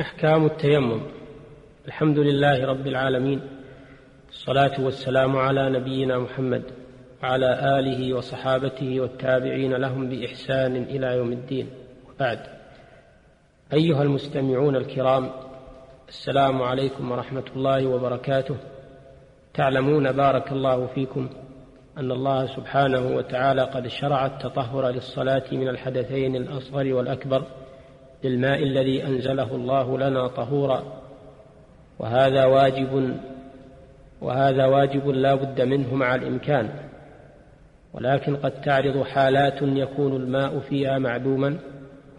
إحكام التيمم. الحمد لله رب العالمين. الصلاة والسلام على نبينا محمد وعلى آله وصحابته والتابعين لهم بإحسان إلى يوم الدين. وبعد. أيها المستمعون الكرام السلام عليكم ورحمة الله وبركاته. تعلمون بارك الله فيكم أن الله سبحانه وتعالى قد شرع التطهر للصلاة من الحدثين الأصغر والأكبر بالماء الذي أنزله الله لنا طهورا. وهذا واجب وهذا واجب لا بد منه مع الإمكان. ولكن قد تعرض حالات يكون الماء فيها معدوما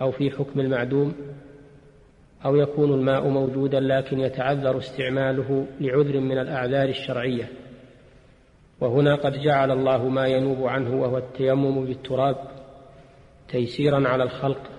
أو في حكم المعدوم أو يكون الماء موجودا لكن يتعذر استعماله لعذر من الأعذار الشرعية. وهنا قد جعل الله ما ينوب عنه وهو التيمم بالتراب تيسيرا على الخلق.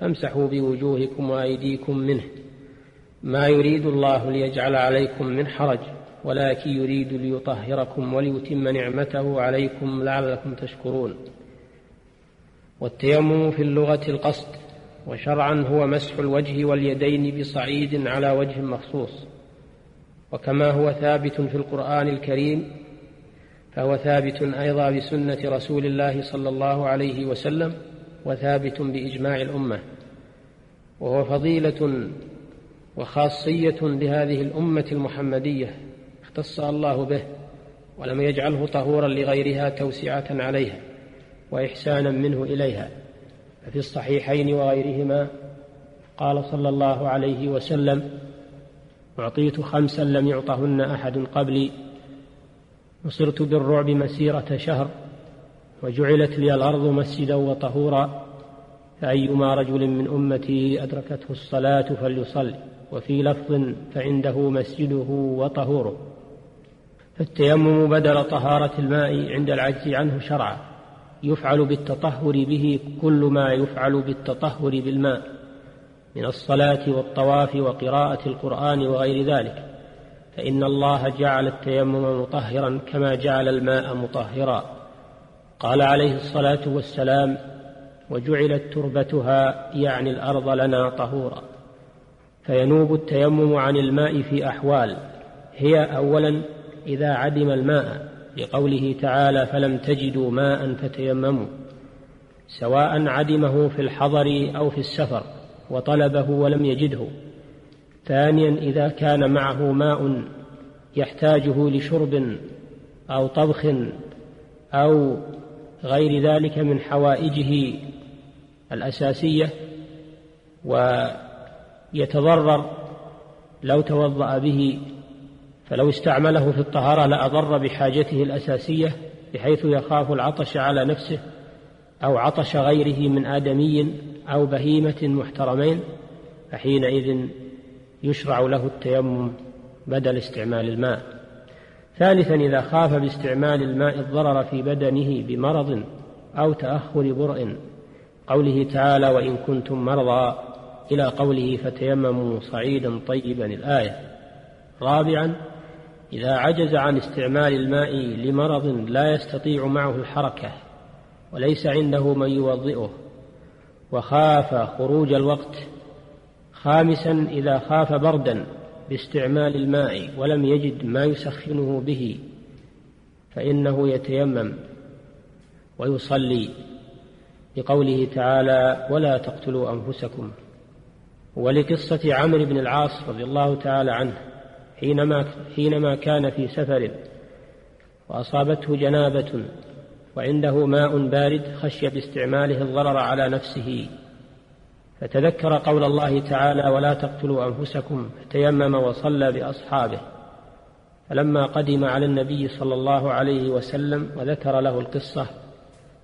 فامسحوا بوجوهكم وأيديكم منه. ما يريد الله ليجعل عليكم من حرج ولكن يريد ليطهركم وليتم نعمته عليكم لعلكم تشكرون. والتيمم في اللغة القصد وشرعا هو مسح الوجه واليدين بصعيد على وجه مخصوص. وكما هو ثابت في القرآن الكريم فهو ثابت أيضا بسنة رسول الله صلى الله عليه وسلم وثابت بإجماع الأمة وهو فضيلة وخاصية لهذه الأمة المحمدية اختص الله به ولم يجعله طهورا لغيرها توسعة عليها وإحسانا منه إليها. ففي الصحيحين وغيرهما قال صلى الله عليه وسلم أعطيت خمسا لم يعطهن أحد قبلي نصرت بالرعب مسيرة شهر وجعلت لي الأرض مسجدا وطهورا فأيما رجل من أمتي أدركته الصلاة فليصل وفي لفظ فعنده مسجده وطهوره. فالتيمم بدل طهارة الماء عند العجز عنه شرعا يفعل بالتطهر به كل ما يفعل بالتطهر بالماء من الصلاة والطواف وقراءة القرآن وغير ذلك. فإن الله جعل التيمم مطهرا كما جعل الماء مطهرا. قال عليه الصلاة والسلام وجعلت تربتها يعني الأرض لنا طهورا. فينوب التيمم عن الماء في أحوال. هي اولا إذا عدم الماء لقوله تعالى فلم تجدوا ماء فتيمموا. سواء عدمه في الحضر أو في السفر وطلبه ولم يجده. ثانيا إذا كان معه ماء يحتاجه لشرب أو طبخ أو غير ذلك من حوائجه الأساسية ويتضرر لو توضأ به فلو استعمله في الطهارة لأضر بحاجته الأساسية بحيث يخاف العطش على نفسه أو عطش غيره من آدمي أو بهيمة محترمين فحينئذ يشرع له التيمم بدل استعمال الماء. ثالثا إذا خاف باستعمال الماء الضرر في بدنه بمرض أو تأخر برء قوله تعالى وإن كنتم مرضى إلى قوله فتيمموا صعيدا طيبا الآية. رابعا إذا عجز عن استعمال الماء لمرض لا يستطيع معه الحركة وليس عنده من يوضئه وخاف خروج الوقت. خامسا إذا خاف بردا باستعمال الماء ولم يجد ما يسخنه به فإنه يتيمم ويصلي. لقوله تعالى ولا تقتلوا أنفسكم. ولقصة عمرو بن العاص رضي الله تعالى عنه حينما حينما كان في سفر وأصابته جنابة وعنده ماء بارد خشي باستعماله الضرر على نفسه. فتذكر قول الله تعالى ولا تقتلوا أنفسكم فتيمم وصلى بأصحابه. فلما قدم على النبي صلى الله عليه وسلم وذكر له القصة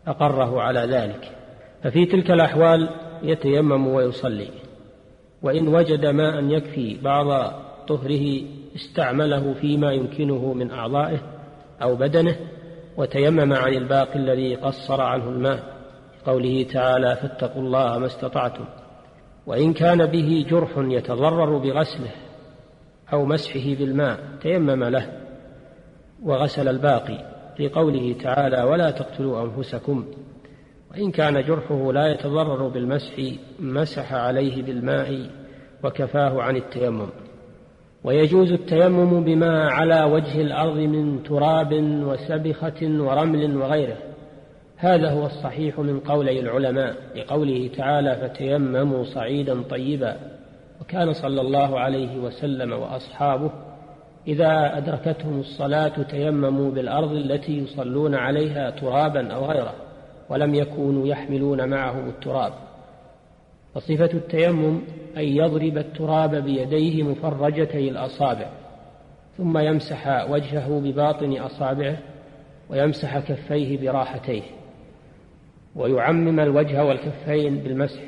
أقره على ذلك. ففي تلك الأحوال يتيمم ويصلي. وإن وجد ماء يكفي بعض طهره استعمله فيما يمكنه من أعضائه أو بدنه وتيمم عن الباقي الذي قصر عنه الماء. قوله تعالى فاتقوا الله ما استطعتم. وإن كان به جرح يتضرر بغسله أو مسحه بالماء تيمم له وغسل الباقي لقوله تعالى ولا تقتلوا أنفسكم. وإن كان جرحه لا يتضرر بالمسح مسح عليه بالماء وكفاه عن التيمم. ويجوز التيمم بما على وجه الأرض من تراب وسبخة ورمل وغيره. هذا هو الصحيح من قولي العلماء لقوله تعالى فتيمموا صعيدا طيبا وكان صلى الله عليه وسلم وأصحابه إذا أدركتهم الصلاة تيمموا بالأرض التي يصلون عليها ترابا أو غيره ولم يكونوا يحملون معهم التراب وصفة التيمم أن يضرب التراب بيديه مفرجتي الأصابع ثم يمسح وجهه بباطن أصابعه ويمسح كفيه براحتيه. ويعمم الوجه والكفين بالمسح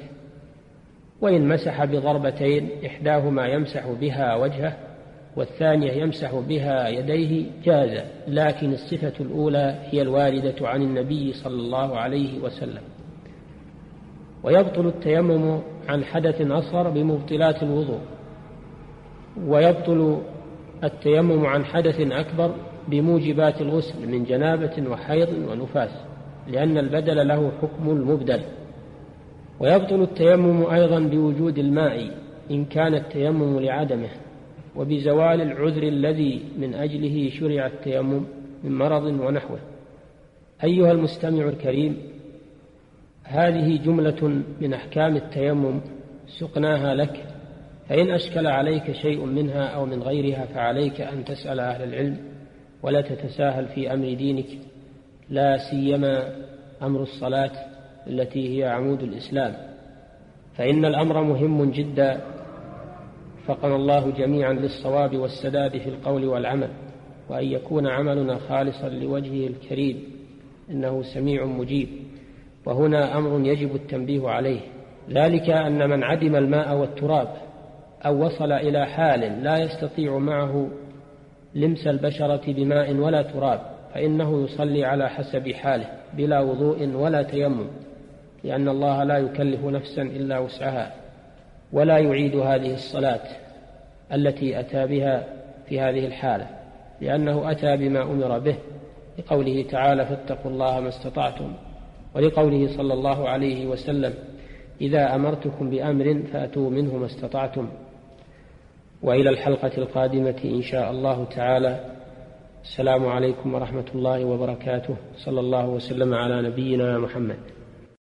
وإن مسح بضربتين إحداهما يمسح بها وجهه والثانية يمسح بها يديه جاز لكن الصفة الأولى هي الواردة عن النبي صلى الله عليه وسلم. ويبطل التيمم عن حدث أصغر بمبطلات الوضوء ويبطل التيمم عن حدث أكبر بموجبات الغسل من جنابة وحيض ونفاس. لأن البدل له حكم المبدل ويبطل التيمم أيضا بوجود الماء إن كان التيمم لعدمه وبزوال العذر الذي من أجله شرع التيمم من مرض ونحوه. أيها المستمع الكريم هذه جملة من أحكام التيمم سقناها لك فإن أشكل عليك شيء منها أو من غيرها فعليك أن تسأل أهل العلم ولا تتساهل في أمر دينك. لا سيما أمر الصلاة التي هي عمود الإسلام. فإن الأمر مهم جدا وفقنا الله جميعا للصواب والسداد في القول والعمل وأن يكون عملنا خالصا لوجهه الكريم إنه سميع مجيب. وهنا أمر يجب التنبيه عليه. ذلك أن من عدم الماء والتراب أو وصل إلى حال لا يستطيع معه لمس البشرة بماء ولا تراب فإنه يصلي على حسب حاله بلا وضوء ولا تيمم لأن الله لا يكلف نفسا إلا وسعها ولا يعيد هذه الصلاة التي أتى بها في هذه الحالة لأنه أتى بما أمر به لقوله تعالى فاتقوا الله ما استطعتم ولقوله صلى الله عليه وسلم إذا أمرتكم بأمر فأتوا منه ما استطعتم. وإلى الحلقة القادمة إن شاء الله تعالى. السلام عليكم ورحمة الله وبركاته. صلى الله وسلم على نبينا محمد.